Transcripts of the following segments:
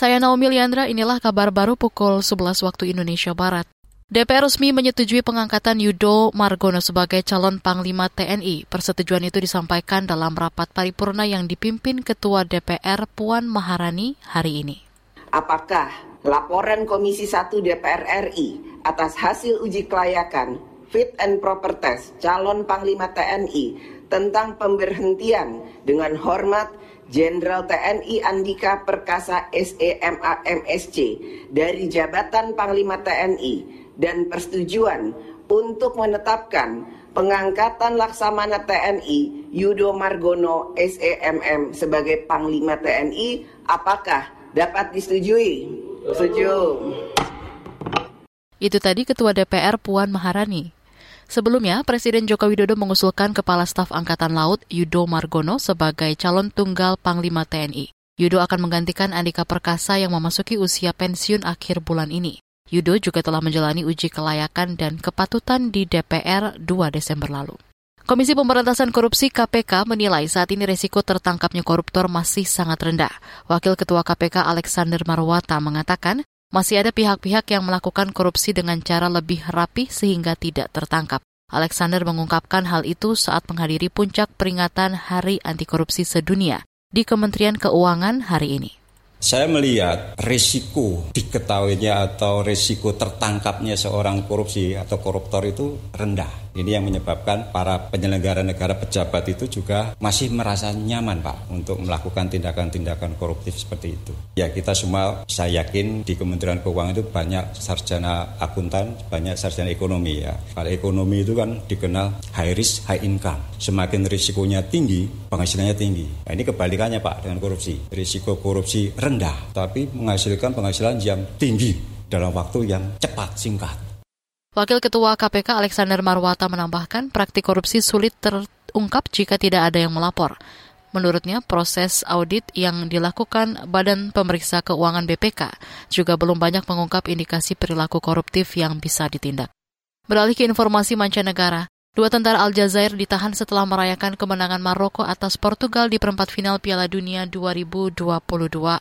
Saya Naomi Liandra, inilah kabar baru pukul 11 waktu Indonesia Barat. DPR resmi menyetujui pengangkatan Yudo Margono sebagai calon Panglima TNI. Persetujuan itu disampaikan dalam rapat paripurna yang dipimpin Ketua DPR Puan Maharani hari ini. Apakah laporan Komisi 1 DPR RI atas hasil uji kelayakan fit and proper test calon Panglima TNI tentang pemberhentian dengan hormat Jenderal TNI Andika Perkasa SEMA MSC dari jabatan Panglima TNI dan persetujuan untuk menetapkan pengangkatan Laksamana TNI Yudo Margono SEMM sebagai Panglima TNI apakah dapat disetujui? Setuju. Itu tadi Ketua DPR Puan Maharani. Sebelumnya, Presiden Joko Widodo mengusulkan Kepala Staf Angkatan Laut Yudo Margono sebagai calon tunggal Panglima TNI. Yudo akan menggantikan Andika Perkasa yang memasuki usia pensiun akhir bulan ini. Yudo juga telah menjalani uji kelayakan dan kepatutan di DPR 2 Desember lalu. Komisi Pemberantasan Korupsi KPK menilai saat ini resiko tertangkapnya koruptor masih sangat rendah. Wakil Ketua KPK Alexander Marwata mengatakan masih ada pihak-pihak yang melakukan korupsi dengan cara lebih rapi sehingga tidak tertangkap. Alexander mengungkapkan hal itu saat menghadiri puncak peringatan Hari Anti Korupsi Sedunia di Kementerian Keuangan hari ini. Saya melihat risiko diketahuinya atau risiko tertangkapnya seorang korupsi atau koruptor itu rendah. Ini yang menyebabkan para penyelenggara negara pejabat itu juga masih merasa nyaman Pak untuk melakukan tindakan-tindakan koruptif seperti itu. Ya kita semua saya yakin di Kementerian Keuangan itu banyak sarjana akuntan, banyak sarjana ekonomi ya. Kalau ekonomi itu kan dikenal high risk, high income. Semakin risikonya tinggi, penghasilannya tinggi. Nah, ini kebalikannya Pak dengan korupsi. Risiko korupsi rendah, tapi menghasilkan penghasilan yang tinggi dalam waktu yang cepat, singkat. Wakil Ketua KPK Alexander Marwata menambahkan praktik korupsi sulit terungkap jika tidak ada yang melapor. Menurutnya, proses audit yang dilakukan Badan Pemeriksa Keuangan BPK juga belum banyak mengungkap indikasi perilaku koruptif yang bisa ditindak. Beralih ke informasi mancanegara, dua tentara Aljazair ditahan setelah merayakan kemenangan Maroko atas Portugal di perempat final Piala Dunia 2022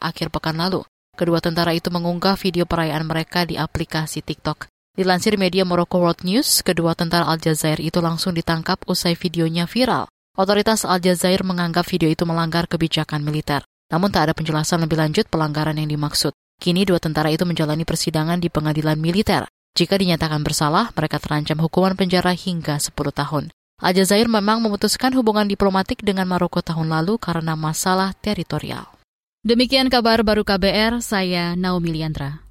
akhir pekan lalu. Kedua tentara itu mengunggah video perayaan mereka di aplikasi TikTok. Dilansir media Morocco World News, kedua tentara Aljazair itu langsung ditangkap usai videonya viral. Otoritas Aljazair menganggap video itu melanggar kebijakan militer. Namun tak ada penjelasan lebih lanjut pelanggaran yang dimaksud. Kini dua tentara itu menjalani persidangan di pengadilan militer. Jika dinyatakan bersalah, mereka terancam hukuman penjara hingga 10 tahun. Aljazair memang memutuskan hubungan diplomatik dengan Maroko tahun lalu karena masalah teritorial. Demikian kabar baru KBR, saya Naomi Liandra.